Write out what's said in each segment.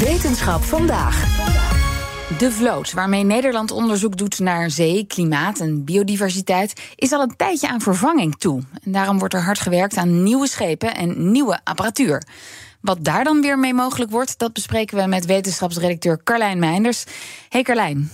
Wetenschap vandaag. De vloot, waarmee Nederland onderzoek doet naar zee, klimaat en biodiversiteit, is al een tijdje aan vervanging toe. En daarom wordt er hard gewerkt aan nieuwe schepen en nieuwe apparatuur. Wat daar dan weer mee mogelijk wordt, dat bespreken we met wetenschapsredacteur Carlijn Meinders. Hey Carlijn.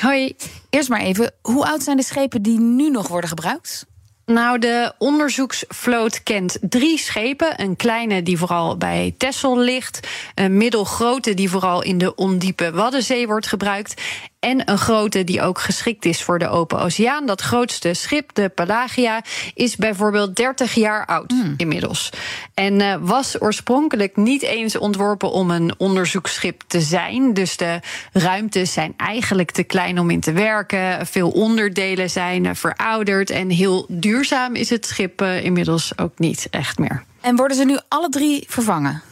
Hoi. Eerst maar even, hoe oud zijn de schepen die nu nog worden gebruikt? Nou, de onderzoeksvloot kent drie schepen. Een kleine die vooral bij Texel ligt. Een middelgrote die vooral in de ondiepe Waddenzee wordt gebruikt. En een grote die ook geschikt is voor de open oceaan. Dat grootste schip, de Pelagia, is bijvoorbeeld 30 jaar oud inmiddels. En uh, was oorspronkelijk niet eens ontworpen om een onderzoeksschip te zijn. Dus de ruimtes zijn eigenlijk te klein om in te werken. Veel onderdelen zijn uh, verouderd. En heel duurzaam is het schip uh, inmiddels ook niet echt meer. En worden ze nu alle drie vervangen?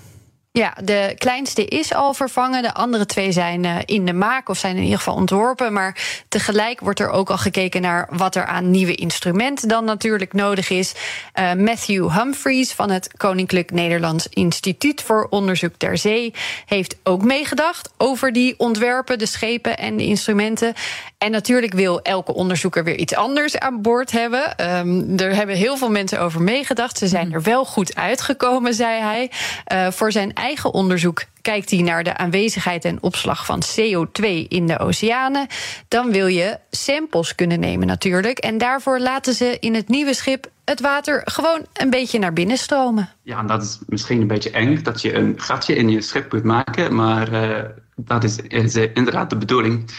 Ja, de kleinste is al vervangen. De andere twee zijn uh, in de maak of zijn in ieder geval ontworpen. Maar tegelijk wordt er ook al gekeken naar wat er aan nieuwe instrumenten dan natuurlijk nodig is. Uh, Matthew Humphreys van het Koninklijk Nederlands Instituut voor Onderzoek ter Zee heeft ook meegedacht over die ontwerpen, de schepen en de instrumenten. En natuurlijk wil elke onderzoeker weer iets anders aan boord hebben. Um, er hebben heel veel mensen over meegedacht. Ze zijn er wel goed uitgekomen, zei hij. Uh, voor zijn eigen onderzoek kijkt hij naar de aanwezigheid en opslag van CO2 in de oceanen. Dan wil je samples kunnen nemen natuurlijk. En daarvoor laten ze in het nieuwe schip het water gewoon een beetje naar binnen stromen. Ja, en dat is misschien een beetje eng dat je een gatje in je schip moet maken. Maar uh, dat is, is inderdaad de bedoeling.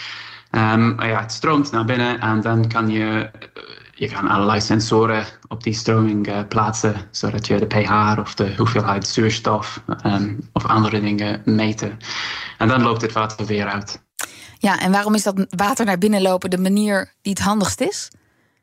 Um, ja, het stroomt naar binnen en dan kan je, je kan allerlei sensoren op die stroming uh, plaatsen, zodat je de pH of de hoeveelheid zuurstof um, of andere dingen meten. En dan loopt het water weer uit. Ja, en waarom is dat water naar binnen lopen de manier die het handigst is?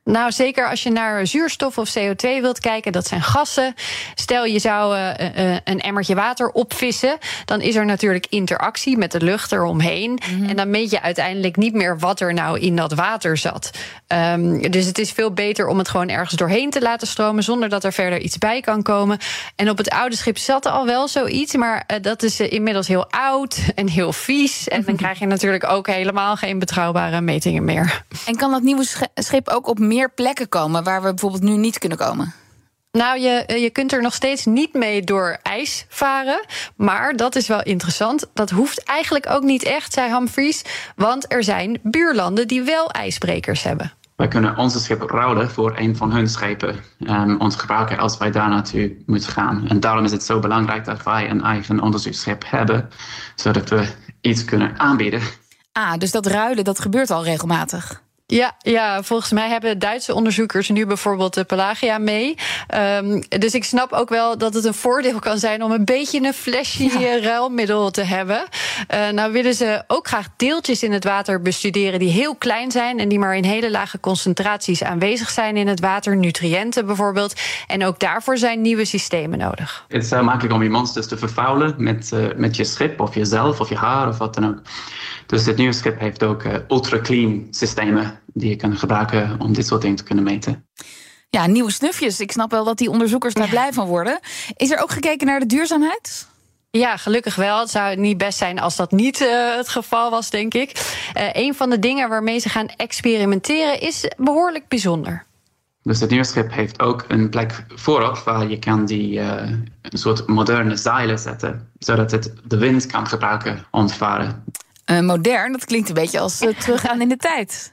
Nou, zeker als je naar zuurstof of CO2 wilt kijken, dat zijn gassen. Stel je zou uh, uh, een emmertje water opvissen, dan is er natuurlijk interactie met de lucht eromheen. Mm -hmm. En dan meet je uiteindelijk niet meer wat er nou in dat water zat. Um, dus het is veel beter om het gewoon ergens doorheen te laten stromen, zonder dat er verder iets bij kan komen. En op het oude schip zat er al wel zoiets, maar uh, dat is inmiddels heel oud en heel vies. En dan krijg je natuurlijk ook helemaal geen betrouwbare metingen meer. En kan dat nieuwe schip ook op meer plekken komen waar we bijvoorbeeld nu niet kunnen komen? Nou, je, je kunt er nog steeds niet mee door ijs varen. Maar dat is wel interessant. Dat hoeft eigenlijk ook niet echt, zei Humphries. Want er zijn buurlanden die wel ijsbrekers hebben. Wij kunnen onze schip ruilen voor een van hun schepen. Um, ons gebruiken als wij daar naartoe moeten gaan. En daarom is het zo belangrijk dat wij een eigen onderzoeksschip hebben. Zodat we iets kunnen aanbieden. Ah, dus dat ruilen, dat gebeurt al regelmatig. Ja, ja, volgens mij hebben Duitse onderzoekers nu bijvoorbeeld de Pelagia mee. Um, dus ik snap ook wel dat het een voordeel kan zijn om een beetje een flesje ja. ruilmiddel te hebben. Uh, nou willen ze ook graag deeltjes in het water bestuderen die heel klein zijn en die maar in hele lage concentraties aanwezig zijn in het water, nutriënten bijvoorbeeld. En ook daarvoor zijn nieuwe systemen nodig. Het is heel makkelijk om je monsters te vervuilen met, uh, met je schip of jezelf of je haar of wat dan ook. Dus dit nieuwe schip heeft ook uh, ultra-clean systemen die je kan gebruiken om dit soort dingen te kunnen meten. Ja, nieuwe snufjes. Ik snap wel dat die onderzoekers daar ja. blij van worden. Is er ook gekeken naar de duurzaamheid? Ja, gelukkig wel. Het zou niet best zijn als dat niet uh, het geval was, denk ik. Uh, een van de dingen waarmee ze gaan experimenteren is behoorlijk bijzonder. Dus het nieuwe schip heeft ook een plek voorop waar je kan die uh, een soort moderne zeilen zetten, zodat het de wind kan gebruiken om te varen. Uh, modern, dat klinkt een beetje als uh, teruggaan in de tijd.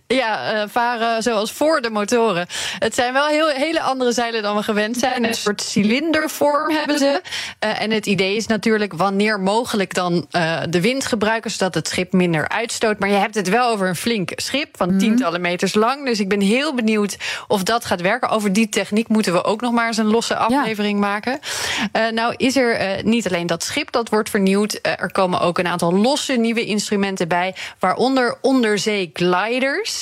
Ja, uh, varen zoals voor de motoren. Het zijn wel heel, hele andere zeilen dan we gewend zijn. Een soort cilindervorm hebben ze. Uh, en het idee is natuurlijk wanneer mogelijk dan uh, de wind gebruiken... zodat het schip minder uitstoot. Maar je hebt het wel over een flink schip van mm. tientallen meters lang. Dus ik ben heel benieuwd of dat gaat werken. Over die techniek moeten we ook nog maar eens een losse aflevering ja. maken. nou is er niet alleen dat schip dat wordt vernieuwd. er komen ook een aantal losse nieuwe instrumenten bij. Waaronder onderzee gliders.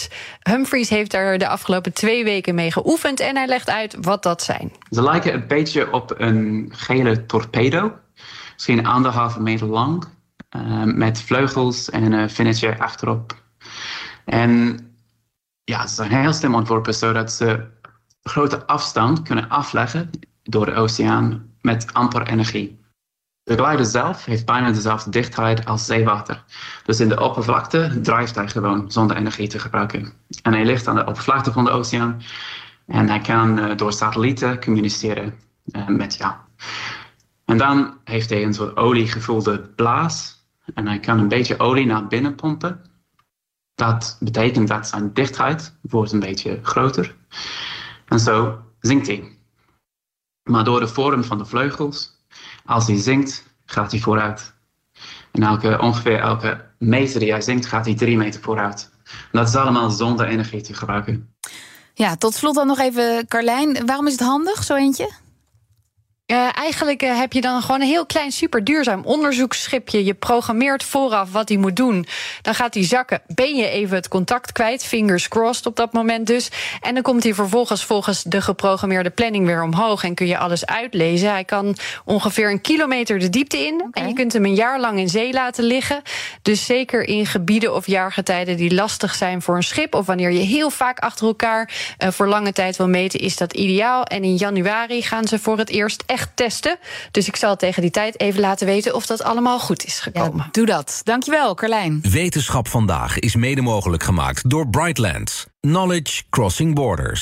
Humphries heeft er de afgelopen twee weken mee geoefend en hij legt uit wat dat zijn. Ze lijken een beetje op een gele torpedo. Misschien anderhalve meter lang. Uh, met vleugels en een vinnetje achterop. En ja, ze zijn heel slim ontworpen zodat ze grote afstand kunnen afleggen door de oceaan met amper energie. De glider zelf heeft bijna dezelfde dichtheid als zeewater. Dus in de oppervlakte drijft hij gewoon zonder energie te gebruiken. En hij ligt aan de oppervlakte van de oceaan. En hij kan uh, door satellieten communiceren uh, met jou. En dan heeft hij een soort oliegevulde blaas. En hij kan een beetje olie naar binnen pompen. Dat betekent dat zijn dichtheid wordt een beetje groter. En zo zinkt hij. Maar door de vorm van de vleugels als hij zingt, gaat hij vooruit. En elke, ongeveer elke meter die hij zingt, gaat hij drie meter vooruit. En dat is allemaal zonder energie te gebruiken. Ja, tot slot dan nog even, Carlijn. Waarom is het handig, zo eentje? Uh, eigenlijk uh, heb je dan gewoon een heel klein, super duurzaam onderzoeksschipje. Je programmeert vooraf wat hij moet doen. Dan gaat hij zakken. Ben je even het contact kwijt? Fingers crossed op dat moment dus. En dan komt hij vervolgens volgens de geprogrammeerde planning weer omhoog. En kun je alles uitlezen. Hij kan ongeveer een kilometer de diepte in. Okay. En je kunt hem een jaar lang in zee laten liggen. Dus zeker in gebieden of jaargetijden die lastig zijn voor een schip. Of wanneer je heel vaak achter elkaar uh, voor lange tijd wil meten, is dat ideaal. En in januari gaan ze voor het eerst echt testen. Dus ik zal tegen die tijd even laten weten of dat allemaal goed is gekomen. Ja, doe dat. Dankjewel, Carlijn. Wetenschap vandaag is mede mogelijk gemaakt door Brightlands. Knowledge Crossing Borders.